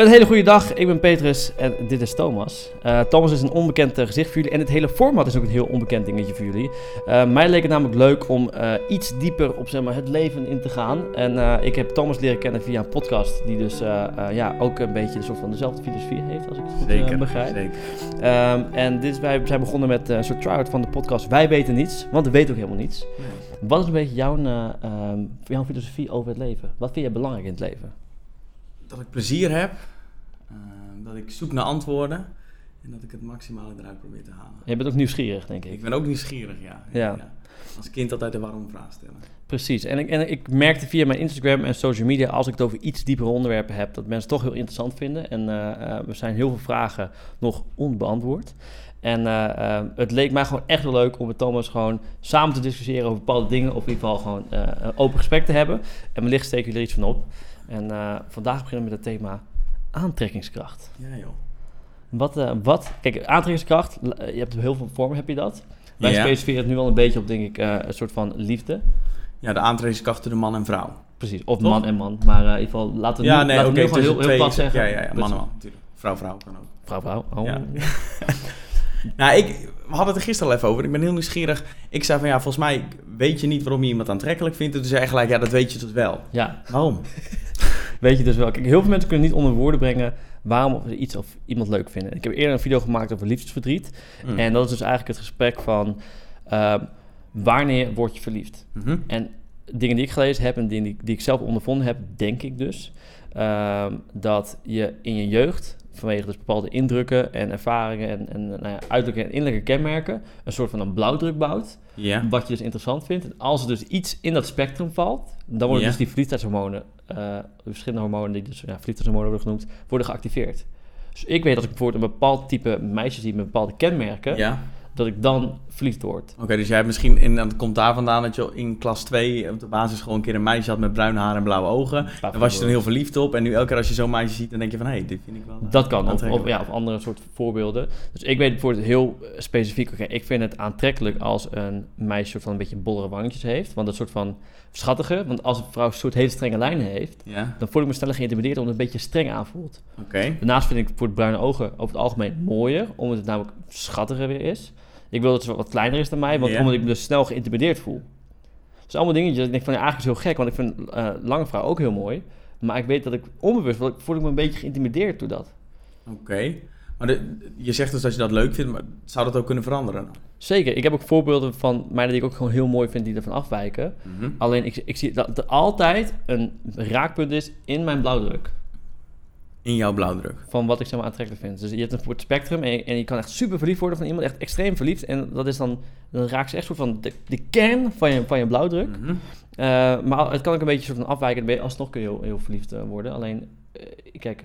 Een hele goede dag, ik ben Petrus en dit is Thomas. Uh, Thomas is een onbekend uh, gezicht voor jullie en het hele format is ook een heel onbekend dingetje voor jullie. Uh, mij leek het namelijk leuk om iets dieper op zeg maar, het leven in te gaan. En ik heb Thomas leren kennen via een podcast die dus ja, ook een beetje een soort van dezelfde filosofie heeft, als ik het goed zeker, begrijp. Zeker. Um, en dit is, wij zijn begonnen met een soort try-out van de podcast Wij weten niets, want we weten ook helemaal niets. Nee. Wat is een beetje jouw, um, jouw filosofie over het leven? Wat vind je belangrijk in het leven? dat ik plezier heb, dat ik zoek naar antwoorden en dat ik het maximale eruit probeer te halen. Je bent ook nieuwsgierig, denk ik. Ik ben ook nieuwsgierig, ja. ja. ja. Als kind altijd de waarom vraag stellen. Precies. En ik, en ik merkte via mijn Instagram en social media, als ik het over iets diepere onderwerpen heb, dat mensen het toch heel interessant vinden. En uh, er zijn heel veel vragen nog onbeantwoord. En uh, het leek mij gewoon echt wel leuk om met Thomas gewoon samen te discussiëren over bepaalde dingen. Of in ieder geval gewoon een open gesprek te hebben. En wellicht steken jullie er iets van op. En vandaag beginnen we met het thema aantrekkingskracht. Ja, joh. Wat, uh, wat, kijk, aantrekkingskracht, je hebt heel veel vormen, heb je dat? Wij ja. specificeren het nu wel een beetje op, denk ik, uh, een soort van liefde. Ja, de aantrekkingskracht tussen man en vrouw. Precies, of Toch? man en man. Maar in ieder geval, laten we ja, nu, nee, laten okay, we nu gewoon heel, heel plat zeggen. Ja, ja, ja man en man, natuurlijk. Vrouw, vrouw kan ook. Vrouw, vrouw, oh. Ja. nou, ik, we hadden het er gisteren al even over. Ik ben heel nieuwsgierig. Ik zei van, ja, volgens mij weet je niet waarom je iemand aantrekkelijk vindt. En toen zei gelijk, ja, dat weet je dus wel. Ja. Waarom? weet je dus wel. Kijk, heel veel mensen kunnen niet onder woorden brengen waarom ze iets of iemand leuk vinden. Ik heb eerder een video gemaakt over liefdesverdriet. Mm. En dat is dus eigenlijk het gesprek van uh, wanneer word je verliefd? Mm -hmm. En dingen die ik gelezen heb en dingen die, die ik zelf ondervonden heb, denk ik dus uh, dat je in je jeugd vanwege dus bepaalde indrukken en ervaringen en, en nou ja, uiterlijke en innerlijke kenmerken een soort van een blauwdruk bouwt. Ja. Wat je dus interessant vindt. En als er dus iets in dat spectrum valt, dan worden Ja. dus die verliefdheidshormonen, uh, verschillende hormonen die dus ja, verliefdheidshormonen worden genoemd, worden geactiveerd. Dus ik weet dat ik bijvoorbeeld een bepaald type meisje zie met bepaalde kenmerken, Ja. dat ik dan verliefd word. Oké, dus jij hebt misschien, in, dat komt daar vandaan dat je in klas 2 op de basis gewoon een keer een meisje had met bruine haar en blauwe ogen. Daar was je toen heel verliefd op. En nu elke keer als je zo'n meisje ziet, dan denk je van, hé, hey, dit vind ik wel uh, Dat kan, of, of, ja, of andere soort voorbeelden. Dus ik weet bijvoorbeeld heel specifiek, oké, ik vind het aantrekkelijk als een meisje soort van een beetje bollere wangetjes heeft. Want dat soort van schattige, want als een vrouw een soort hele strenge lijnen heeft, Ja, dan voel ik me sneller geïntimideerd omdat het een beetje streng aanvoelt. oké. Daarnaast vind ik voor het bruine ogen over het algemeen mooier, omdat het namelijk schattiger weer is. Ik wil dat het wat kleiner is dan mij, want omdat ik me dus snel geïntimideerd voel. Dus allemaal dingetjes ik denk van, ja, eigenlijk is heel gek, want ik vind eh lange vrouw ook heel mooi. Maar ik weet dat ik onbewust, voel ik- voel ik me een beetje geïntimideerd door dat. Oké. Maar de, je zegt dus dat je dat leuk vindt, maar zou dat ook kunnen veranderen? Zeker, ik heb ook voorbeelden van meiden die ik ook gewoon heel mooi vind die ervan afwijken. Mhm. Alleen ik, ik zie dat er altijd een raakpunt is in mijn blauwdruk. In jouw blauwdruk. Van wat ik zeg maar aantrekkelijk vind. Dus je hebt een soort spectrum en je, en je kan echt super verliefd worden van iemand, echt extreem verliefd. En dat is dan, dan raakt ze echt soort van de, de kern van je, van je blauwdruk. Mhm. Eh, maar het kan ook een beetje soort van afwijken. Dan ben je alsnog kun je heel, heel verliefd eh, worden. Alleen, eh, kijk,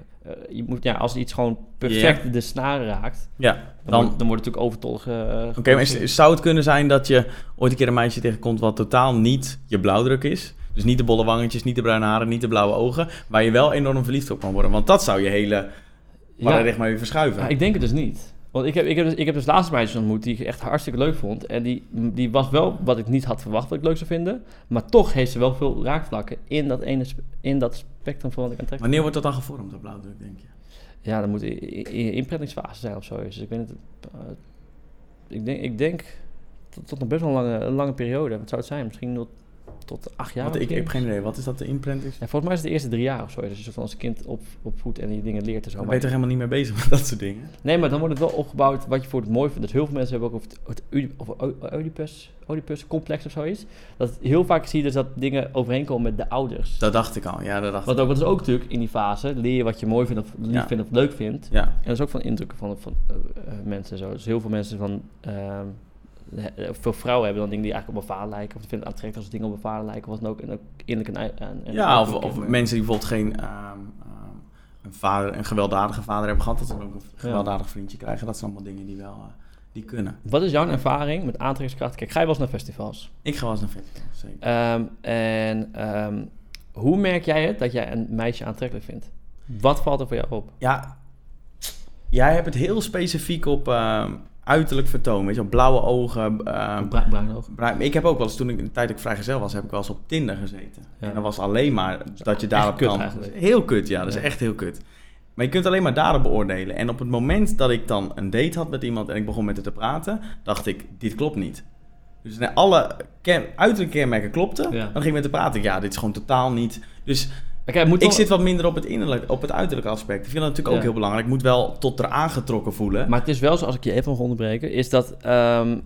je moet, ja, als iets gewoon perfect de snaren raakt, Ja, dan, dan... wordt, dan wordt het natuurlijk overtollig. Oké, maar is- zou het kunnen zijn dat je ooit een keer een meisje tegenkomt wat totaal niet je blauwdruk is? Dus niet de bolle wangetjes, niet de bruine haren, niet de blauwe ogen. Waar je wel enorm verliefd op kan worden. Want dat zou je hele ja, paradigma weer verschuiven. Ja, ik denk het dus niet. Want ik heb, ik heb, dus, ik heb dus laatst meisjes ontmoet die ik echt hartstikke leuk vond. En die, die was wel wat ik niet had verwacht dat ik leuk zou vinden. Maar toch heeft ze wel veel raakvlakken in dat, ene, in dat spectrum van wat ik aantrekkelijk Wanneer wordt dat dan gevormd, dat blauwdruk, denk je? Ja, dan moet in in inprentingsfase zijn of zo. Dus ik weet het. eh, ik denk, ik denk tot, tot een best wel lange, een lange periode. Wat zou het zijn? Misschien tot, tot acht jaar? Want ik, ik heb geen idee. Wat is dat, de imprint is? Ja, volgens mij is het de eerste drie jaar of zo. Dus je van als kind op, opvoedt en die dingen leert en zo. Maar- ben je toch helemaal niet mee bezig met dat soort dingen? Nee, maar dan wordt het wel opgebouwd wat je voor het mooi vindt. Dus heel veel mensen hebben ook over het, Oedipus, Oedipus complex of zoiets. Dat heel vaak zie je dus dat dingen overeenkomen met de ouders. Dat dacht ik al. Ja, dat dacht Wat ik. ook, wat is ook natuurlijk in die fase, leer je wat je mooi vindt of lief Ja. vindt of leuk vindt. Ja. En dat is ook van indrukken van, van eh, eh, mensen en zo. Dus heel veel mensen van... ehm, eh, veel vrouwen hebben dan dingen die eigenlijk op een vader lijken. Of die vinden het aantrekkelijk als dingen op een vader lijken. Wat dan ook, en ook innerlijk en, en, en Ja, of, of mensen die bijvoorbeeld geen ehm, ehm, een, vader, een gewelddadige vader hebben gehad, dat ze ook een gewelddadig vriendje krijgen. Dat zijn allemaal dingen die wel eh, die kunnen. Wat is jouw ervaring met aantrekkingskracht? Kijk, ga je wel eens naar festivals? Ik ga wel eens naar festivals, zeker. Ehm, en hoe merk jij het dat jij een meisje aantrekkelijk vindt? Wat valt er voor jou op? Ja, jij hebt het heel specifiek op uiterlijk vertoon. Weet je, blauwe ogen. ehm, Bru- bruin ik heb ook wel eens, toen ik de tijd dat ik vrijgezel was, heb ik wel eens op Tinder gezeten. Ja. En dat was alleen maar dat je daarop kan. eigenlijk. Heel kut, ja. Dat is echt heel kut. Maar je kunt alleen maar daarop beoordelen. En op het moment dat ik dan een date had met iemand en ik begon met haar te praten, dacht ik, dit klopt niet. Dus alle ken- uiterlijke kenmerken klopten. Ja. Dan ging ik met haar praten. Ja, dit is gewoon totaal niet. Dus Moet ik wel- zit wat minder op het innerlijk, op het uiterlijke aspect. Ik vind dat natuurlijk ook heel belangrijk. Ik moet wel tot er aangetrokken voelen. Maar het is wel zo, als ik je even mag onderbreken, is dat... ehm,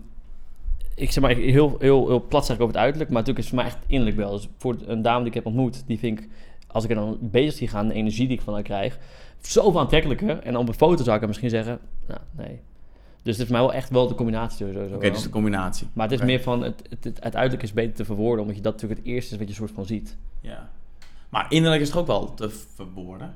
ik zeg maar heel, heel, heel plat zeg ik over het uiterlijk, maar natuurlijk is het voor mij echt innerlijk wel. Dus voor een dame die ik heb ontmoet, die vind ik, als ik er dan bezig zie gaan, de energie die ik van haar krijg, zoveel aantrekkelijker. En op een foto zou ik haar misschien zeggen, nou, nee. Dus het is voor mij wel echt wel de combinatie sowieso. Oké, wel. dus de combinatie. Maar het is meer van, het, het, het, het uiterlijk is beter te verwoorden, omdat je dat natuurlijk het eerste is wat je soort van ziet. Ja. Maar innerlijk is het ook wel te verwoorden.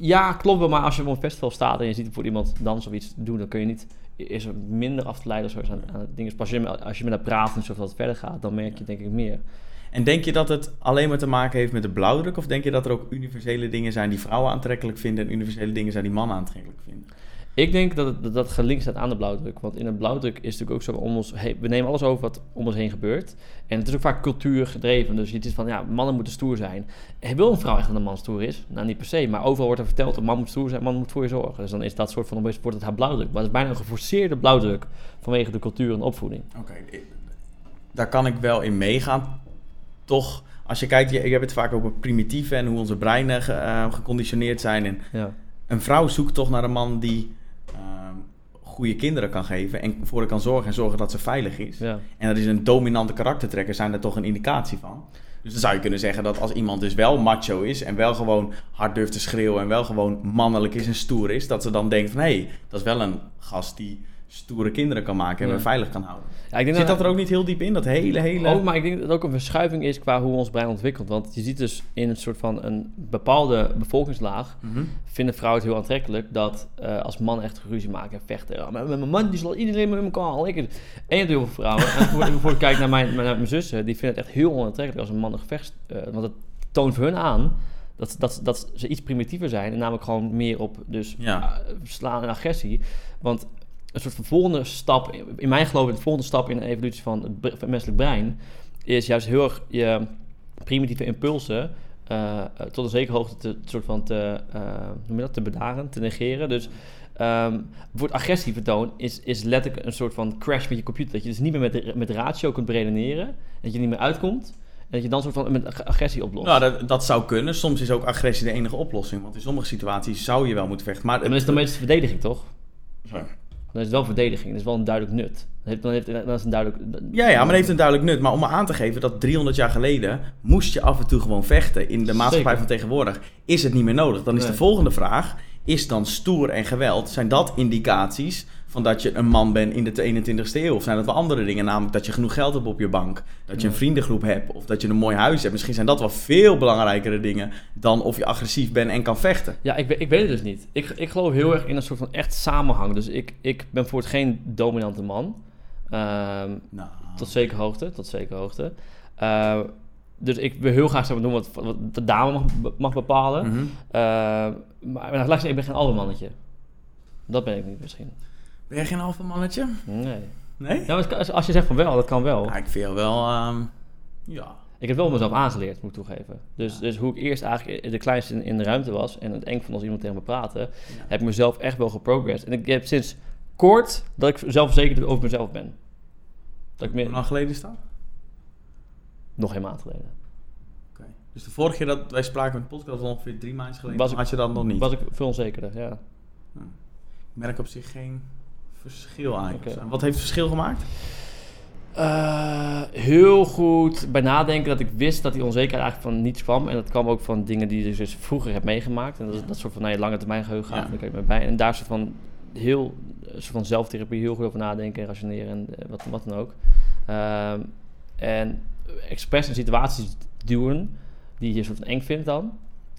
Ja, klopt wel, maar als je op een festival staat en je ziet voor iemand dansen of iets doen, dan kun je niet, is er minder af te leiden of zo aan, aan het ding. Pas je, als je met haar praat en zo dat het verder gaat, dan merk je denk ik meer. En denk je dat het alleen maar te maken heeft met de blauwdruk? Of denk je dat er ook universele dingen zijn die vrouwen aantrekkelijk vinden en universele dingen zijn die mannen aantrekkelijk vinden? Ik denk dat het, dat gelinkt staat aan de blauwdruk. Want in een blauwdruk is natuurlijk ook zo om ons heen. We nemen alles over wat om ons heen gebeurt. En het is ook vaak cultuur gedreven. Dus het is van ja, mannen moeten stoer zijn. En wil een vrouw echt dat een man stoer is? Nou, niet per se. Maar overal wordt er verteld: een man moet stoer zijn, een man moet voor je zorgen. Dus dan is dat soort van wordt het haar blauwdruk. Maar het is bijna een geforceerde blauwdruk vanwege de cultuur en opvoeding. Oké, daar kan ik wel in meegaan. Toch, als je kijkt, je, je hebt het vaak over primitieve en hoe onze breinen ge- eh, geconditioneerd zijn. En Ja. een vrouw zoekt toch naar een man die ehm, goede kinderen kan geven en voor haar kan zorgen en zorgen dat ze veilig is. ja. En dat is een dominante karaktertrekker, zijn er toch een indicatie van. Dus dan zou je kunnen zeggen dat als iemand dus wel macho is en wel gewoon hard durft te schreeuwen en wel gewoon mannelijk is en stoer is, dat ze dan denkt van hé, hey, dat is wel een gast die stoere kinderen kan maken en Ja. we veilig kan houden. Ja, ik denk Zit dat er ook niet heel diep in, dat hele, hele... Ook, maar ik denk dat het ook een verschuiving is qua hoe ons brein ontwikkelt. Want je ziet dus in een soort van een bepaalde bevolkingslaag Mhm. vinden vrouwen het heel aantrekkelijk dat eh, als mannen echt ruzie maken en vechten. Ja, met mijn man die zal iedereen met elkaar al. Ik, en je hebt heel veel vrouwen. En bijvoorbeeld kijk naar mijn, naar mijn zussen, die vinden het echt heel onaantrekkelijk als een man een gevecht. eh, want het toont voor hun aan dat, dat, dat ze iets primitiever zijn. En namelijk gewoon meer op dus Ja. eh, slaan en agressie. Want een soort van volgende stap, in mijn geloof, de volgende stap in de evolutie van het, bre- van het menselijk brein, is juist heel erg je primitieve impulsen eh, eh, tot een zekere hoogte te, soort van te, eh, hoe noem je dat, te bedaren, te negeren. Dus ehm wordt agressie vertoon is, is letterlijk een soort van crash met je computer. Dat je dus niet meer met, met ratio kunt redeneren, dat je niet meer uitkomt. En dat je dan soort van met ag- agressie oplost. Nou, dat, dat zou kunnen. Soms is ook agressie de enige oplossing. Want in sommige situaties zou je wel moeten vechten. Maar dan is dan meestal verdediging, toch? Sorry. Dan is het wel verdediging, dat is wel een duidelijk nut. Dan heeft, dan heeft, dan is een duidelijk... Ja, ja, maar het heeft een duidelijk nut. Maar om me aan te geven dat 300 jaar geleden moest je af en toe gewoon vechten. In de maatschappij Zeker. van tegenwoordig is het niet meer nodig. Dan is Nee. de volgende vraag, is dan stoer en geweld, zijn dat indicaties van dat je een man bent in de 21ste eeuw? Of zijn dat wel andere dingen? Namelijk dat je genoeg geld hebt op je bank, dat je een vriendengroep hebt of dat je een mooi huis hebt. Misschien zijn dat wel veel belangrijkere dingen dan of je agressief bent en kan vechten. Ja, ik, weet- ik weet het dus niet. Ik, ik geloof heel erg in een soort van echt samenhang. Dus ik, ik ben voor het geen dominante man. Ehm, Nou, tot zekere hoogte, tot zekere hoogte. Eh, dus ik wil heel graag zeg maar, doen wat, wat de dame mag, mag bepalen. mhm. Eh, maar maar ik ben geen alfamannetje. Dat ben ik niet misschien. Ben jij geen alpha mannetje? Nee. Nee? Ja, als- als, je zegt van wel, dat kan wel. Ja, ik vind wel, ehm, ja. Ik heb wel mezelf aangeleerd, moet ik toegeven. Dus, dus hoe ik eerst eigenlijk de kleinste in, in de ruimte was en het eng vond als iemand tegen me praatte, heb ik mezelf echt wel geprogressed. En ik heb sinds kort dat ik zelfverzekerd over mezelf ben. Dat ik Hoe meer, lang geleden is dat? nog geen maand geleden. Oké. Dus de vorige keer dat wij spraken met de podcast, was ongeveer drie maanden geleden, Was ik- had je dat nog niet? Was ik veel onzekerder, ja. Ik merk op zich geen verschil eigenlijk. Wat heeft het verschil gemaakt? Eh, heel goed bij nadenken dat ik wist dat die onzekerheid eigenlijk van niets kwam. En dat kwam ook van dingen die ik dus vroeger heb meegemaakt. En dat is dat soort van nou, je lange termijn geheugen gaat. Ja. Daar bij. En daar soort van heel soort van zelftherapie heel goed over nadenken en rationeren en eh, wat, wat dan ook. Ehm, en expres in situaties duwen die je soort van eng vindt dan.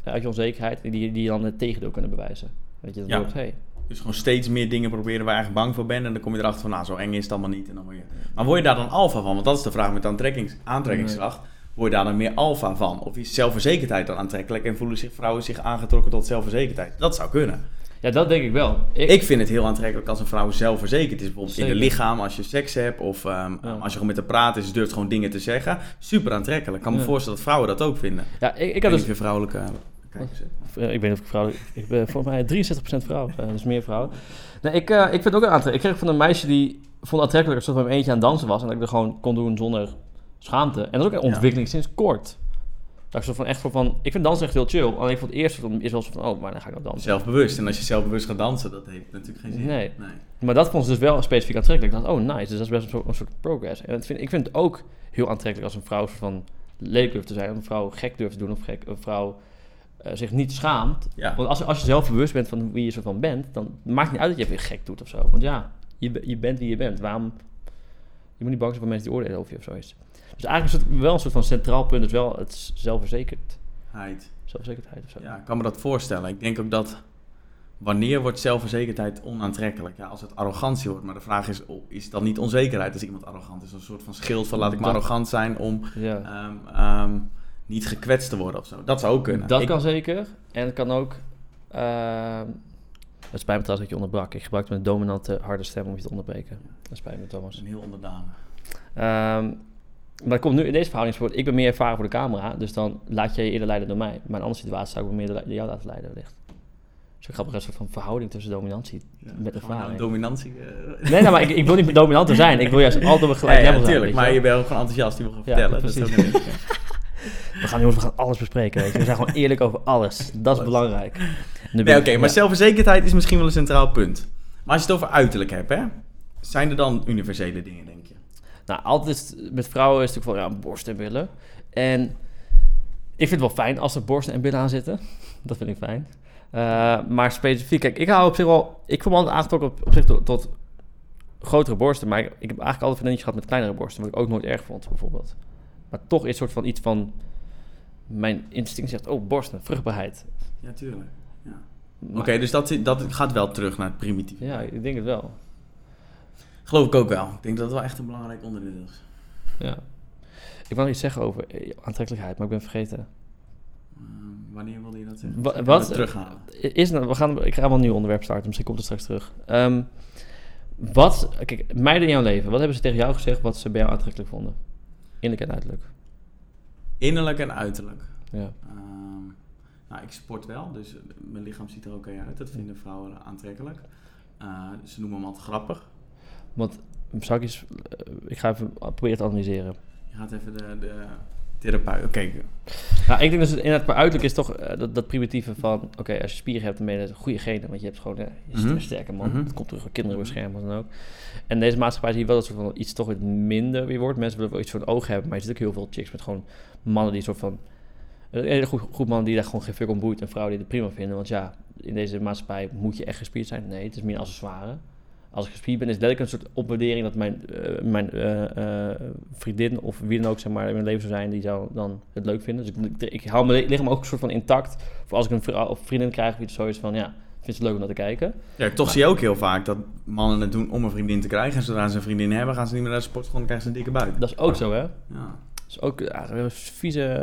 eh, uit je onzekerheid. Die, die je dan het tegendeel kunnen bewijzen. Weet je, dat Ja. wordt, hey, Dus gewoon steeds meer dingen proberen waar je eigenlijk bang voor bent. En dan kom je erachter van, nou, zo eng is het allemaal niet. En dan word je... Maar word je daar dan alfa van? Want dat is de vraag met aantrekkings... aantrekkingskracht. Word je daar dan meer alfa van? Of is zelfverzekerdheid dan aantrekkelijk? En voelen zich vrouwen zich aangetrokken tot zelfverzekerdheid? Dat zou kunnen. Ja, dat denk ik wel. Ik, Ik vind het heel aantrekkelijk als een vrouw zelfverzekerd is. Bijvoorbeeld in het lichaam, als je seks hebt. Of ehm, Ja. als je gewoon met haar praat is, durft gewoon dingen te zeggen. Super aantrekkelijk. Ik kan me Ja. voorstellen dat vrouwen dat ook vinden. ja, ik, ik had dus vrouwelijke Kijk eens. hè. Eh, ik weet niet of ik vrouw... Ik ben voor mij 63% vrouw, eh, dus meer vrouw. Nee, ik, eh, ik vind ook een. Ik kreeg van een meisje die vond aantrekkelijk als ze van eentje aan het dansen was. En dat ik er gewoon kon doen zonder schaamte. En dat is ook een Ja. ontwikkeling sinds kort. Dat ik zo van echt voor van... Ik vind dansen echt heel chill. Alleen voor het eerst van- is wel zo van... Oh, maar dan ga ik nou dansen. Zelfbewust. En als je zelfbewust gaat dansen, dat heeft natuurlijk geen zin. Nee. Maar dat vond ze dus wel specifiek aantrekkelijk. Ik dacht, oh nice, dus dat is best een soort, een soort progress. En dat vind, ik vind het ook heel aantrekkelijk als een vrouw soort van leuk durft te zijn. Of een vrouw gek durft te doen. Of gek, een vrouw eh, zich niet schaamt. Ja. Want als, als je zelf bewust bent van wie je soort van bent, dan maakt het niet uit dat je even gek doet of zo. Want ja, je, je bent wie je bent. Waarom? Je moet niet bang zijn voor mensen die oordelen over je of zoiets. Dus eigenlijk is het wel een soort van centraal punt, is wel het zelfverzekerd, Heid. zelfverzekerdheid of zo. Ja, ik kan me dat voorstellen. Ik denk ook dat wanneer wordt zelfverzekerdheid onaantrekkelijk? Ja, als het arrogantie wordt. Maar de vraag is, is dat niet onzekerheid als iemand arrogant is? Een soort van schild van laat ik maar arrogant zijn om Ja. ehm, ehm, niet gekwetst te worden of zo. Dat zou ook kunnen. Dat Ik- kan zeker. En het kan ook. ehm het spijt me trouwens dat je onderbrak. Ik gebruikte mijn dominante harde stem om je te onderbreken. Dat spijt me, Thomas. een heel onderdanig. Ehm, maar dat komt nu in deze verhoudingswoord. Ik ben meer ervaren voor de camera, dus dan laat jij je eerder leiden door mij. Maar in een andere situatie zou ik me meer door jou laten leiden, wellicht. Dus een grappige soort van verhouding tussen dominantie. Ja, Met ervaring. nou Dominantie. eh, Nee, nou, maar ik, ik wil niet dominanter zijn. Ik wil juist altijd op een gelijk ja, ja, level zijn. natuurlijk. Maar je bent ook gewoon enthousiast, die wil gaan Ja, vertellen. Dat is ook niet- We gaan jongens, we gaan alles bespreken. Weet je. We zijn gewoon eerlijk over alles. Dat is belangrijk. Nee, oké, maar ja. zelfverzekerdheid is misschien wel een centraal punt. Maar als je het over uiterlijk hebt, hè, zijn er dan universele dingen, denk je? Nou, altijd met vrouwen is het natuurlijk van ja, borst en billen. En ik vind het wel fijn als er borsten en billen aan zitten. Dat vind ik fijn. Eh, maar specifiek, kijk, ik hou op zich wel... Ik voel me altijd aangetrokken op, op zich tot, tot grotere borsten. Maar ik, ik heb eigenlijk altijd vriendinnetjes gehad met kleinere borsten. Wat ik ook nooit erg vond, bijvoorbeeld. Maar toch is het soort van iets van... Mijn instinct zegt, oh, borsten, vruchtbaarheid. Ja, tuurlijk. Ja. Oké, dus dat, dat gaat wel terug naar het primitieve. Ja, ik denk het wel. Geloof ik ook wel. Ik denk dat het wel echt een belangrijk onderdeel is. Ja. Ik wil nog iets zeggen over eh, aantrekkelijkheid, maar ik ben vergeten. Ehm, wanneer wilde je dat zeggen? Wa- wat- we terughalen? Is, nou- we gaan, ik ga wel een nieuw onderwerp starten, misschien komt het straks terug. Ehm, wat, kijk, meiden in jouw leven, wat hebben ze tegen jou gezegd wat ze bij jou aantrekkelijk vonden? Innerlijk en uiterlijk. Innerlijk en uiterlijk. Ja. Ehm, nou, ik sport wel, dus mijn lichaam ziet er oké uit. Dat vinden vrouwen aantrekkelijk. Eh, ze noemen hem altijd grappig. Want, zal ik eens, eh, ik ga even proberen te analyseren. Je gaat even de, de therapeut... Oké, Nou, ik denk dus inderdaad, maar uiterlijk is toch eh, dat, dat primitieve van, oké, als je spieren hebt, dan ben je een goede genen, want je hebt gewoon, eh, je is Mhm. een sterke man. Mhm. Het komt terug van kinderen beschermen, wat dan ook. En deze maatschappij zie je wel dat soort van iets toch wat minder weer wordt. Mensen willen wel iets voor het oog hebben, maar je ziet ook heel veel chicks met gewoon mannen die soort van, een hele groep, groep mannen die daar gewoon geen fuck om boeit en vrouwen die het prima vinden. Want ja, in deze maatschappij moet je echt gespierd zijn. Nee, het is meer een accessoire. Als ik gespierd ben, is het letterlijk een soort opwaardering dat mijn, eh, mijn eh, eh, vriendin of wie dan ook zeg maar, in mijn leven zou zijn, die zou dan het leuk vinden. Dus ik, ik hou mijn lichaam ook een soort van intact. Voor als ik een vrouw of vriendin krijg, wie het zo is van ja, vindt het leuk om naar te kijken. Ja, toch zie je ook heel vaak dat mannen het doen om een vriendin te krijgen. En zodra ze een vriendin hebben, gaan ze niet meer naar de sportschool en krijgen ze een dikke buik. Dat is ook zo, hè? Ja. Dat is ook ja, een vieze.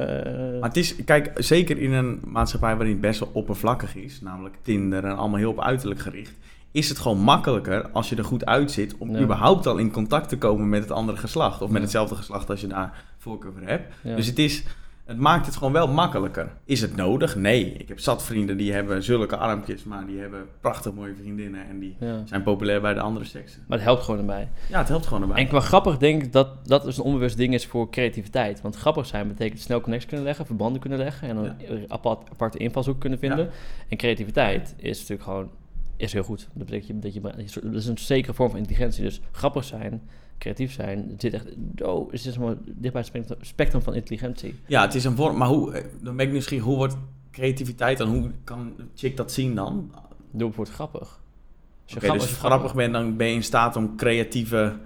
Maar het is, kijk, zeker in een maatschappij waarin het best wel oppervlakkig is, namelijk Tinder en allemaal heel op uiterlijk gericht, is het gewoon makkelijker als je er goed uitzit om Ja. überhaupt al in contact te komen met het andere geslacht. Of met Ja. hetzelfde geslacht als je daar voorkeur voor hebt. ja. Dus het is, het maakt het gewoon wel makkelijker. Is het nodig? Nee. Ik heb zat vrienden die hebben zulke armpjes, maar die hebben prachtig mooie vriendinnen en die zijn populair bij de andere seksen. Maar het helpt gewoon erbij. Ja, het helpt gewoon erbij. En qua grappig denk ik dat dat dus een onbewust ding is voor creativiteit. Want grappig zijn betekent snel connecties kunnen leggen, verbanden kunnen leggen en een apart, aparte invalshoek kunnen vinden. En creativiteit is natuurlijk gewoon is heel goed. Dat betekent dat je, dat je dat is een zekere vorm van intelligentie. Dus grappig zijn, creatief zijn, het zit echt oh, het is maar dicht bij het spectrum, spectrum van intelligentie. Ja, het is een vorm, maar hoe, eh, dan ben ik nieuwsgierig, hoe wordt creativiteit dan? Hoe kan chick dat zien dan? Doe het woord grappig. Als je Oké, grappig- dus grappig bent, dan ben je in staat om creatieve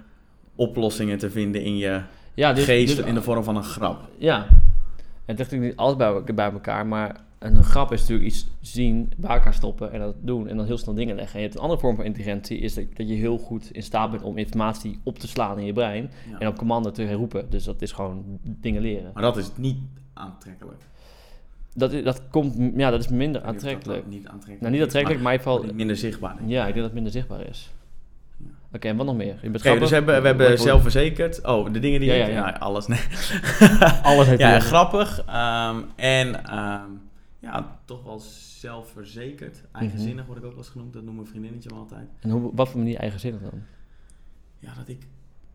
oplossingen te vinden in je ja, dus- geest dus- in de vorm van een grap. Ja. En het ligt natuurlijk niet altijd bij, bij elkaar, maar een grap is natuurlijk iets zien, bij elkaar stoppen en dat doen en dan heel snel dingen leggen. En je hebt een andere vorm van intelligentie, is dat, dat je heel goed in staat bent om informatie op te slaan in je brein Ja. en op commando te herroepen. Dus dat is gewoon dingen leren. Maar dat is niet aantrekkelijk. Dat, is- dat komt, ja, dat is minder aantrekkelijk. Niet aantrekkelijk. Nou, niet aantrekkelijk, maar in ieder maar geval, minder zichtbaar. denk ik. ja, ik denk dat het minder zichtbaar is. Ja. Oké, en wat nog meer? Je grappig. dus we hebben, we hebben zelfverzekerd. Oh, de dingen die... Ja, ja, ja. alles. Nee. Alles heeft ja, grappig. ehm, en ehm, Ja, toch wel zelfverzekerd. Eigenzinnig word ik ook wel eens genoemd. Dat noemt mijn vriendinnetje me altijd. En hoe, wat voor manier eigenzinnig dan? Ja, dat ik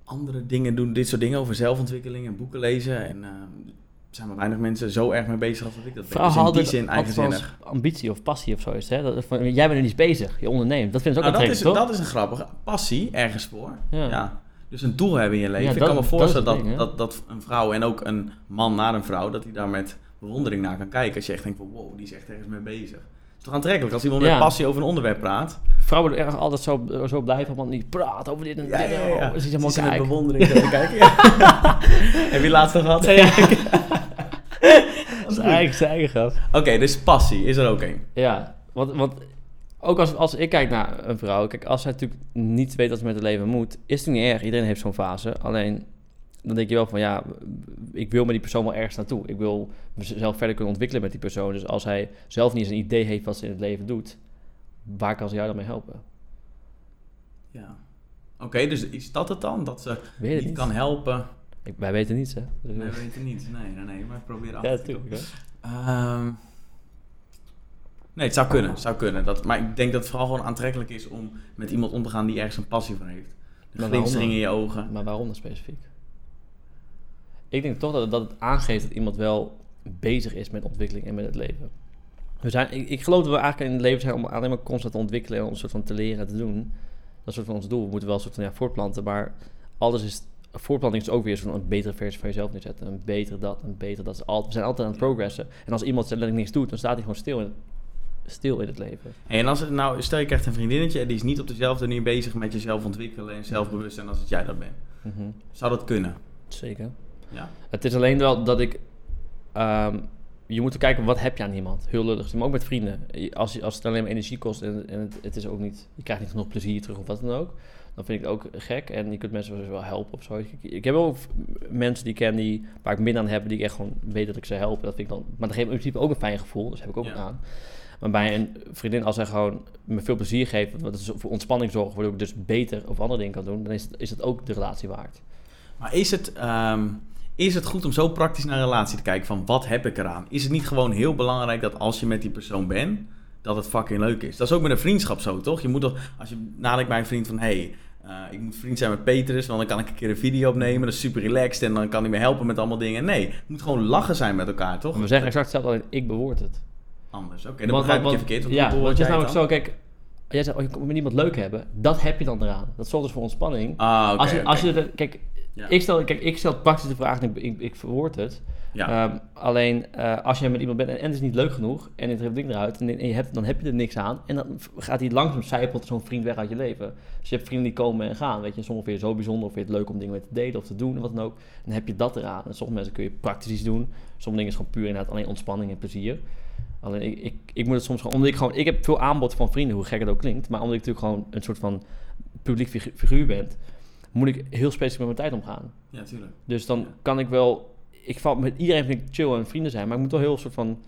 andere dingen doe. Dit soort dingen over zelfontwikkeling en boeken lezen. En er zijn maar weinig mensen zo erg mee bezig als dat ik dat ben. Vrouwen Dus in die zin eigenzinnig. ambitie of passie of zo is. Hè? Dat, van, jij bent er niet bezig, je onderneemt. Dat vinden ze ook Nou, dat, is, toch? dat is een grappige passie ergens voor. Ja. Ja. Dus een doel hebben in je leven. Ja, ik kan me voorstellen dat, ding, dat, dat, een vrouw en ook een man naar een vrouw, dat hij daar met bewondering naar kan kijken. Als je echt denkt van wow, die is echt ergens mee bezig. Het is toch aantrekkelijk als iemand Ja. met passie over een onderwerp praat. Vrouwen erg altijd zo, zo blij van, want die praat over dit en dit. Ja, ja. Oh, ze zijn met bewondering kijken. Heb je laatst nog gehad? Ja. Dat is eigenlijk zijn eigen gast. Oké, dus passie is er ook een. Ja, want, want ook als, als ik kijk naar een vrouw, kijk, als zij natuurlijk niet weet wat ze met het leven moet, is het niet erg. Iedereen heeft zo'n fase. Alleen, dan denk je wel van, ja, ik wil met die persoon wel ergens naartoe. Ik wil mezelf verder kunnen ontwikkelen met die persoon. Dus als hij zelf niet eens een idee heeft wat ze in het leven doet, waar kan ze jou dan mee helpen? Ja. Oké, dus is dat het dan? Dat ze niet niet. kan helpen? Ik, wij weten niets, hè? Dus- we weten niet. Nee, nee, nee, maar ik probeer ja, achter te komen. Ehm, nee, het zou kunnen. Het zou kunnen. Dat, maar ik denk dat het vooral gewoon aantrekkelijk is om met iemand om te gaan die ergens een passie voor heeft. De glinstering in je ogen. Maar waarom dan specifiek? Ik denk toch dat het, dat het aangeeft dat iemand wel bezig is met ontwikkeling en met het leven. We zijn, ik, ik geloof dat we eigenlijk in het leven zijn om alleen maar constant te ontwikkelen en om een soort van te leren en te doen. Dat is soort van ons doel. We moeten wel een soort van ja, voortplanten, maar alles is... Voortplanting is ook weer zo'n een betere versie van jezelf neerzetten. Een betere dat, een betere dat. We zijn altijd aan het progressen. En als iemand letterlijk niks doet, dan staat hij gewoon stil in, stil in het leven. En als het nou, stel je krijgt een vriendinnetje en die is niet op dezelfde manier bezig met jezelf ontwikkelen en zelfbewustzijn als dat jij dat bent. Mhm. Zou dat kunnen? Zeker. Ja. Het is alleen wel dat ik. ehm, je moet kijken, wat heb je aan iemand? Heel lullig. Maar ook met vrienden. Als, als het alleen maar energie kost en, en het, het is ook niet. Je krijgt niet genoeg plezier terug of wat dan ook. Dan vind ik het ook gek. En je kunt mensen wel- helpen of zo. Ik, ik heb ook mensen die ik ken die, waar ik min aan heb, die ik echt gewoon weet dat ik ze help. Dat vind ik dan. Maar dat geeft me in principe ook een fijn gevoel. Dus heb ik ook Ja. aan. Maar bij een vriendin, als zij gewoon me veel plezier geeft, wat is voor ontspanning zorgt, waardoor ik dus beter of andere dingen kan doen, dan is het, is het ook de relatie waard. Maar is het, ehm, is het goed om zo praktisch naar een relatie te kijken van wat heb ik eraan? Is het niet gewoon heel belangrijk dat als je met die persoon bent, dat het fucking leuk is? Dat is ook met een vriendschap zo, toch? Je moet toch, als je nadenkt bij een vriend van, hey, eh, ik moet vriend zijn met Petrus, want dan kan ik een keer een video opnemen, dat is super relaxed en dan kan hij me helpen met allemaal dingen. Nee, het moet gewoon lachen zijn met elkaar, toch? Maar we zeggen exact hetzelfde, ik bewoord het. Anders, oké, dan begrijp ik je verkeerd. Want ja, want het is namelijk zo, kijk, jij zegt, oh, je komt met iemand leuk hebben, dat heb je dan eraan. Dat zorgt dus voor ontspanning. Ah, oké, als je, als je er, kijk, Ja. ik stel, kijk, ik stel praktisch de vraag en ik, ik, ik verwoord het. Ja. Ehm, alleen eh, als je met iemand bent en, en het is niet leuk genoeg en het ding eruit en, en je hebt, dan heb je er niks aan en dan gaat hij langzaam zijpelt zo'n vriend weg uit je leven. Dus je hebt vrienden die komen en gaan, weet je. Sommigen vind je zo bijzonder of vind je het leuk om dingen mee te delen of te doen of wat dan ook. Dan heb je dat eraan. En sommige mensen kun je praktisch iets doen. Sommige dingen is gewoon puur inderdaad alleen ontspanning en plezier. Alleen ik, ik, ik moet het soms gewoon, omdat ik gewoon, ik heb veel aanbod van vrienden, hoe gek het ook klinkt, maar omdat ik natuurlijk gewoon een soort van publiek figu- figuur ben, moet ik heel specifiek met mijn tijd omgaan. ja, tuurlijk. Dus dan Ja. kan ik wel, ik val met iedereen vind ik chill en vrienden zijn, maar ik moet wel heel soort van,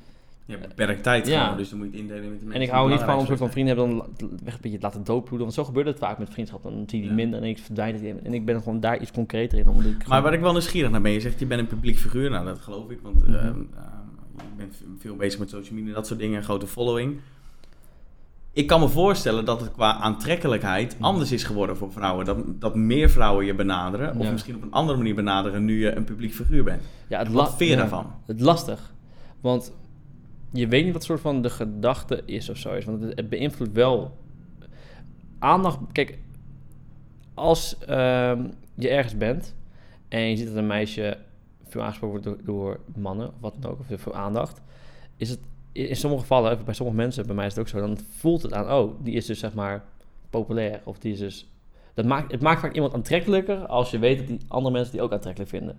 Je hebt beperkt tijd Ja. gewoon, dus dan moet je het indelen met de mensen en ik hou niet van om een soort van vrienden hebben dan weg een beetje laten doodbloeden, want zo gebeurt het vaak met vriendschap, dan zie je die Ja. minder en ik verdwijnt het en ik ben gewoon daar iets concreter in. Omdat ik Maar gewoon- waar ik wel nieuwsgierig naar ben, je zegt je bent een publiek figuur. Nou, dat geloof ik, want ehm, ehm, je bent veel bezig met social media, dat soort dingen, grote following. Ik kan me voorstellen dat het qua aantrekkelijkheid Mhm. anders is geworden voor vrouwen. Dat, dat meer vrouwen je benaderen, of Ja. misschien op een andere manier benaderen nu je een publiek figuur bent. ja, het Wat vind je ja. daarvan? Het lastig. Want je weet niet wat soort van de gedachte is of zo is. Want het, het beïnvloedt wel aandacht. Kijk, als ehm, je ergens bent en je ziet dat een meisje veel aangesproken wordt door, door mannen, of wat dan ook, of veel aandacht, is het in sommige gevallen, bij sommige mensen, bij mij is het ook zo, dan voelt het aan, oh, die is dus zeg maar populair, of die is dus. Dat maakt, het maakt vaak iemand aantrekkelijker als je weet dat die andere mensen die ook aantrekkelijk vinden.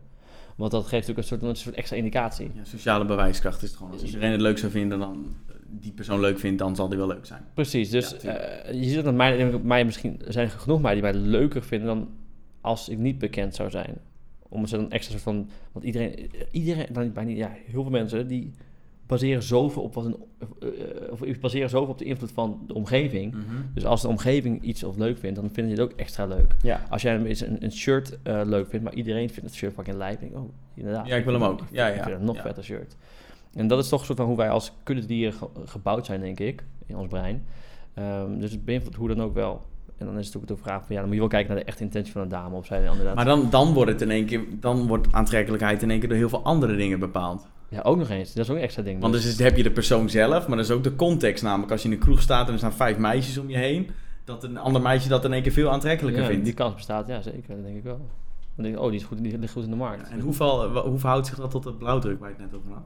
Want dat geeft ook een soort, een soort extra indicatie. Ja, sociale bewijskracht is het gewoon. Als iedereen het leuk zou vinden, dan die persoon leuk vindt, dan zal die wel leuk zijn. Precies, dus Ja, eh, je ziet dat mij, mij misschien zijn er genoeg mij die mij leuker vinden dan als ik niet bekend zou zijn. Om ze dan extra soort van, want iedereen, iedereen, dan bijna, ja, heel veel mensen die baseren zoveel op wat een, eh, eh, of baseren zoveel op de invloed van de omgeving. Dus als de omgeving iets of leuk vindt, dan vinden je het ook extra leuk. Ja. Als jij een, een, een shirt eh, leuk vindt, maar iedereen vindt het shirt fucking lijp, denk ik, oh, inderdaad. Ja, ik wil hem ook. Ja, ja. Ik vind een nog Ja. vetter shirt. En dat is toch een soort van hoe wij als kuddedieren ge- gebouwd zijn, denk ik, in ons brein. Ehm, dus het beïnvloedt hoe dan ook wel. En dan is het ook de vraag van, ja, dan moet je wel kijken naar de echte intentie van een dame. Of zij inderdaad... Maar dan, dan wordt het in één keer, dan wordt aantrekkelijkheid in één keer door heel veel andere dingen bepaald. Ja, ook nog eens. Dat is ook een extra ding. Want dus is, heb je de persoon zelf, maar dat is ook de context. Namelijk als je in een kroeg staat en er staan vijf meisjes om je heen, dat een ander meisje dat in één keer veel aantrekkelijker ja, vindt. die kans bestaat, ja zeker. Dat denk ik wel. Dan denk ik, oh, die, is goed, die ligt goed in de markt. En wa- hoe verhoudt zich dat tot de blauwdruk waar je het net over had?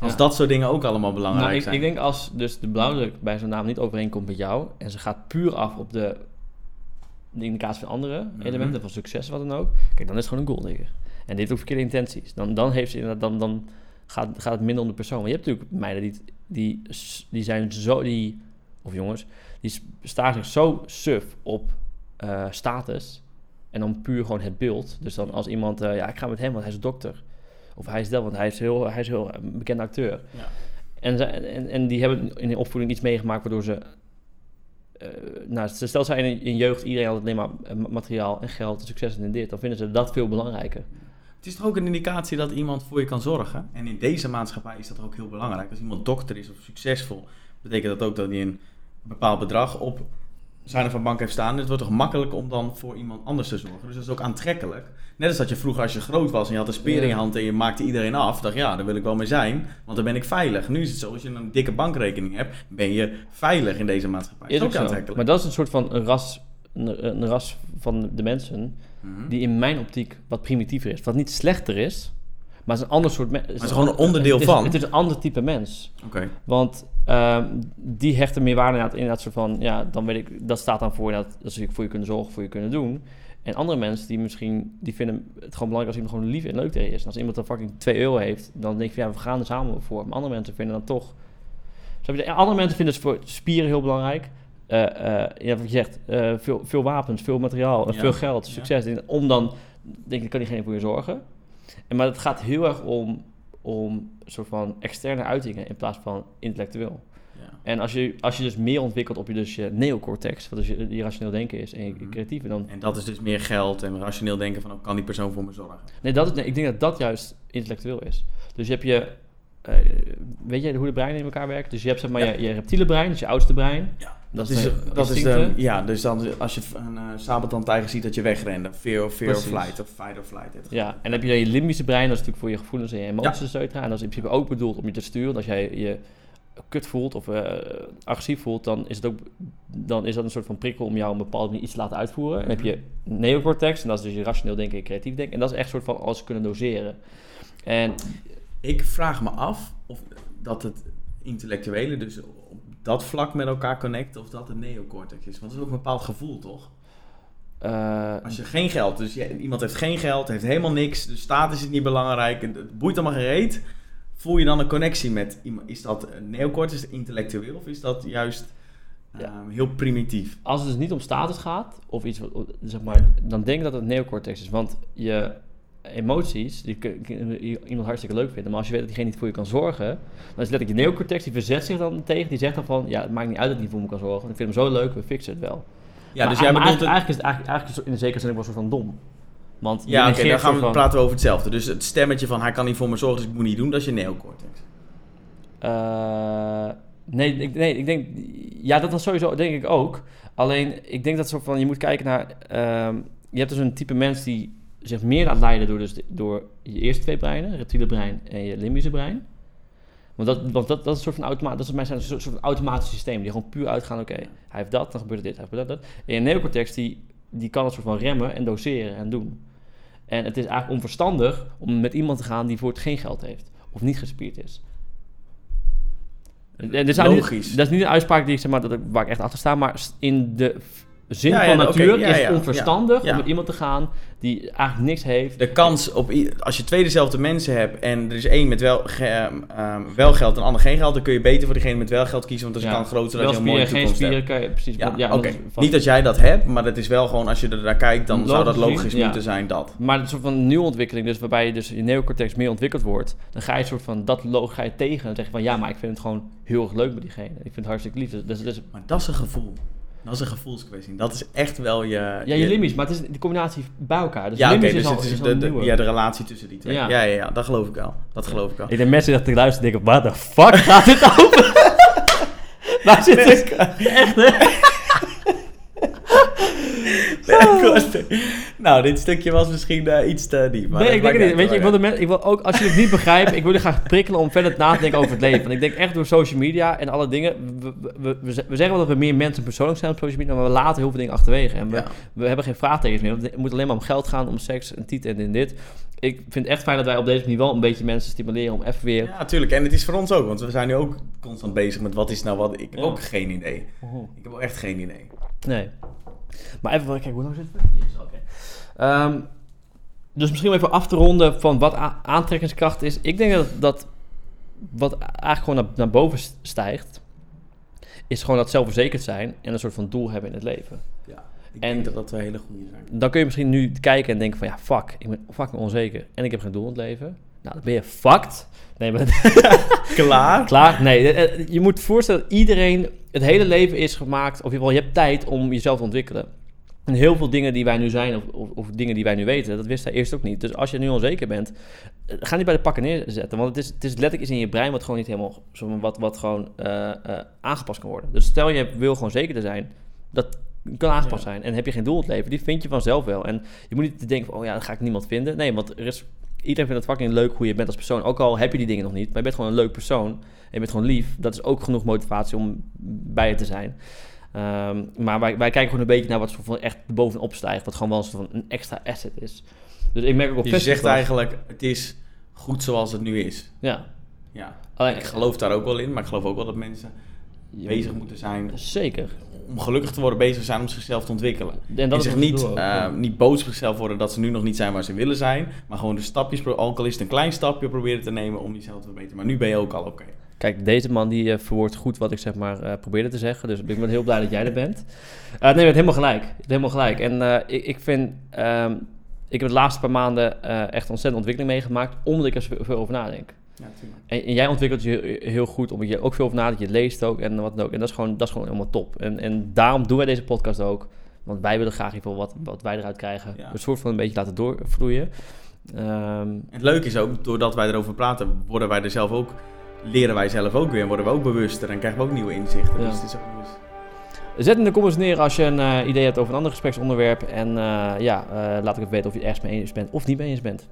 Als Ja. dat soort dingen ook allemaal belangrijk Nou, ik, zijn. ik denk als dus de blauwdruk bij zo'n naam niet overeenkomt met jou en ze gaat puur af op de, de indicatie van andere Mhm. elementen van succes, wat dan ook, kijk, dan is het gewoon een golddigger. En die heeft ook verkeerde intenties. Dan, dan, heeft ze, inderdaad- dan, dan gaat, gaat het minder om de persoon. Maar je hebt natuurlijk meiden die, die, die zijn zo, die, of jongens, die staan zich zo suf op eh, status en dan puur gewoon het beeld. Dus dan als iemand, eh, ja, ik ga met hem, want hij is dokter. Of hij is dat, want hij is heel, hij is heel een bekende acteur. Ja. En, en, en die hebben in de opvoeding iets meegemaakt waardoor ze... eh nou, stel zij in, in jeugd iedereen had alleen maar eh, materiaal en geld en succes en dit. Dan vinden ze dat veel belangrijker. Het is toch ook een indicatie dat iemand voor je kan zorgen. En in deze maatschappij is dat ook heel belangrijk. Als iemand dokter is of succesvol, betekent dat ook dat hij een bepaald bedrag op zijn of van bank heeft staan. Het wordt toch makkelijk om dan voor iemand anders te zorgen. Dus dat is ook aantrekkelijk. Net als dat je vroeger als je groot was en je had een speer in je hand en je maakte iedereen af. dacht ja, daar wil ik wel mee zijn, want dan ben ik veilig. Nu is het zo, als je een dikke bankrekening hebt, ben je veilig in deze maatschappij. Is dat ook is ook aantrekkelijk. Maar dat is een soort van een ras, een, een ras van de mensen Mhm. die in mijn optiek wat primitiever is. Wat niet slechter is, maar het is een ander soort mens. het is gewoon een onderdeel het is, van. Het is een ander type mens. Oké. Want ehm, die hechten meer waarde inderdaad, inderdaad soort van, ja, dan weet ik, dat staat dan voor inderdaad, dat ze voor je kunnen zorgen, voor je kunnen doen. En andere mensen die misschien, die vinden het gewoon belangrijk als iemand gewoon lief en leuk tegen is. En als iemand dan fucking 2 euro heeft, dan denk je, ja, we gaan er samen voor. Maar andere mensen vinden dan toch, andere mensen vinden voor spieren heel belangrijk. Eh eh, ja, wat je zegt, eh, veel, veel wapens, veel materiaal, en Ja. veel geld, succes. Om dan, denk ik, kan diegene voor je zorgen. En, maar het gaat heel erg om, om soort van externe uitingen in plaats van intellectueel. Ja. En als je, als je dus meer ontwikkelt op je, dus je neocortex, wat dus je, je rationeel denken is, en je Mhm. creatieve, dan... En dat is dus meer geld en rationeel denken van, oh, kan die persoon voor me zorgen? Nee, dat is, nee, ik denk dat dat juist intellectueel is. Dus je hebt je... weet je hoe de brein in elkaar werkt? Dus je hebt zeg maar Ja. je, je reptiele brein, dus je oudste brein. Ja, Dat dat, is de dat is de, ja, dus dan als je een uh, sabeltandtijger ziet dat je wegrende, fear, fear of Precies. flight of fight or flight. Ja, en dan heb je dan je limpische brein, dat is natuurlijk voor je gevoelens en je emoties, cetera. En dat is in principe ook bedoeld om je te sturen. Als jij je kut voelt of eh, agressief voelt, dan is, het ook, dan is dat een soort van prikkel om jou een bepaalde manier iets te laten uitvoeren. En dan heb je neocortex, en dat is dus je rationeel denken en creatief denken. En dat is echt een soort van alles kunnen doseren. En Ik vraag me af of dat het intellectuele dus op dat vlak met elkaar connect of dat het neocortex is. Want het is ook een bepaald gevoel, toch? eh, Als je geen geld, dus je- iemand heeft geen geld, heeft helemaal niks, de status is niet belangrijk, het het boeit allemaal gereed. Voel je dan een connectie met iemand? Is dat een neocortex, intellectueel, of is dat juist Ja. ehm, heel primitief? als het dus niet om status gaat, of iets, zeg maar, dan denk ik dat het neocortex is. Want je emoties, die iemand hartstikke leuk vinden, maar als je weet dat diegene niet voor je kan zorgen, dan is letterlijk je neocortex, die verzet zich dan tegen, die zegt dan van, ja, het maakt niet uit dat hij niet voor me kan zorgen, want ik vind hem zo leuk, we fixen het wel. Ja, maar, dus jij bedoelt... eigenlijk, eigenlijk is het eigenlijk, in de zekere zin ook wel een soort van dom. Want Ja, oké, dan gaan we van, praten over hetzelfde. Dus het stemmetje van hij kan niet voor me zorgen, dus ik moet niet doen, dat is je neocortex. Eh, nee, ik, nee, ik denk... Ja, dat was sowieso, denk ik ook. Alleen, ik denk dat soort van... Je moet kijken naar... ehm, je hebt dus een type mens die zich meer laat leiden door, dus, de- door je eerste twee breinen. Reptiele brein en je limbische brein. Want dat, want dat, dat is een soort van automaat, dat is mijn een soort, soort van automatisch systeem. Die gewoon puur uitgaan, oké, hij heeft dat, dan gebeurt dit, hij heeft dat, dat. En je neocortex, die, die kan het soort van remmen en doseren en doen. En het is eigenlijk onverstandig om met iemand te gaan die voor het geen geld heeft. Of niet gespierd is. En dit niet- Logisch. dat is niet een uitspraak die ik zeg maar, dat ik, waar ik echt achter sta, maar in de zin Ja, ja, van natuur ja, is onverstandig om met iemand te gaan die eigenlijk niks heeft. De kans op, als je twee dezelfde mensen hebt en er is één met wel, ge- ehm, ehm, wel geld en de ander geen geld, dan kun je beter voor degene met wel geld kiezen, want dat is een kans groter dat je een mooie spieren, geen toekomst spieren, hebt. kan je precies. Ja, dat Niet dat jij dat hebt, maar het is wel gewoon, als je er naar kijkt, dan zou dat Logisch moeten zijn dat. Maar een soort van nieuwe ontwikkeling, dus waarbij je dus je neocortex meer ontwikkeld wordt, dan ga je een soort van dat logisch ga je tegen en dan zeg je van ja, maar ik vind het gewoon heel erg leuk met diegene. Ik vind het hartstikke lief. Dus, dus, dus- Maar dat is een gevoel. Dat is een gevoelskwestie. Dat is echt wel je... Ja, je limies, maar het is de combinatie bij elkaar. Dus ja, oké, dus is al, het is is al de, ja, de relatie tussen die twee. Ja. Ja, ja, ja, dat geloof ik wel. Dat geloof ik wel. Ik denk mensen die te luisteren denken, what the fuck gaat dit over? Waar zit? Echt, hè? nou, dit stukje was misschien eh, iets te diep. maar nee, ik denk het niet. Weet je, ik wil, uit. de men- ik wil ook, als je het niet begrijpt, ik wil je graag prikkelen om verder na te denken over het leven. Want ik denk echt door social media en alle dingen, we, we, we, we zeggen wel dat we meer mensen persoonlijk zijn op social media, maar we laten heel veel dingen achterwege. En we, Ja. we hebben geen vraagtekens meer. want Het moet alleen maar om geld gaan, om seks en titel en dit en dit. Ik vind het echt fijn dat wij op deze manier wel een beetje mensen stimuleren om even weer... Ja, natuurlijk. En het is voor ons ook, want we zijn nu ook constant bezig met wat is nou wat. Ik heb Ja. ook geen idee. Oh. Ik heb ook echt geen idee. Nee. Maar even kijken, hoe lang zit het? Yes, oké. Ehm, dus misschien om even af te ronden van wat aantrekkingskracht is. Ik denk dat, dat wat eigenlijk gewoon naar, naar boven stijgt, is gewoon dat zelfverzekerd zijn en een soort van doel hebben in het leven. Ja. Ik En- denk dat dat twee hele goede zijn. Dan kun je misschien nu kijken en denken van ja, fuck, ik ben fucking onzeker en ik heb geen doel in het leven. Nou, dan ben je fucked. Nee, maar Klaar? Klaar? Nee, eh, eh, je moet voorstellen dat iedereen, het hele leven is gemaakt, of in ieder geval je hebt tijd om jezelf te ontwikkelen. En heel veel dingen die wij nu zijn, of, of, of dingen die wij nu weten, dat wist hij eerst ook niet. Dus als je nu onzeker bent, eh, ga niet bij de pakken neerzetten. Want het is, het is letterlijk iets in je brein wat gewoon niet helemaal, wat, wat gewoon aangepast kan worden. Dus stel je wil gewoon zeker te zijn, dat kan aangepast Ja. zijn. En heb je geen doel in het leven, die vind je vanzelf wel. En je moet niet denken van, oh ja, dan ga ik niemand vinden. Nee, want er is, iedereen vindt het fucking leuk hoe je bent als persoon. Ook al heb je die dingen nog niet, maar je bent gewoon een leuk persoon. En je bent gewoon lief. Dat is ook genoeg motivatie om bij je te zijn. Ehm, maar wij, wij kijken gewoon een beetje naar wat van echt bovenop stijgt. Wat gewoon wel een soort van een extra asset is. Dus ik merk ook op je zegt eigenlijk, het is goed zoals het nu is. Ja. Ja. Alleen, Ik geloof daar ook wel in, maar ik geloof ook wel dat mensen je- bezig moeten zijn Zeker. om gelukkig te worden, bezig zijn om zichzelf te ontwikkelen. En En dat is zich niet, ook, eh, niet boos op zichzelf worden dat ze nu nog niet zijn waar ze willen zijn, maar gewoon de stapjes, pro- ook al is het een klein stapje, proberen te nemen om jezelf te verbeteren. Maar nu ben je ook al oké. Kijk, deze man die eh, verwoordt goed wat ik zeg maar eh, probeerde te zeggen. Dus ik ben heel blij dat jij er bent. Nee, je hebt helemaal gelijk. Helemaal gelijk. En ik, ik vind... ehm, ik heb de laatste paar maanden echt ontzettend ontwikkeling meegemaakt... omdat ik er zoveel veel over nadenk. Ja. En, en jij ontwikkelt je heel goed, omdat je ook veel over nadenkt. Je leest ook en wat dan ook. En dat is gewoon, dat is gewoon helemaal top. En, en daarom doen wij deze podcast ook. Want wij willen graag geval wat, wat wij eruit krijgen. Ja. Een soort van een beetje laten doorvloeien. Ehm, het leuke is ook, doordat wij erover praten, worden wij er zelf ook, leren wij zelf ook weer en worden we ook bewuster en krijgen we ook nieuwe inzichten. Ja. Dus het is ook dus... Zet in de comments neer als je een eh, idee hebt over een ander gespreksonderwerp. En eh, ja, eh, laat ik het weten of je het ergens mee eens bent of niet mee eens bent.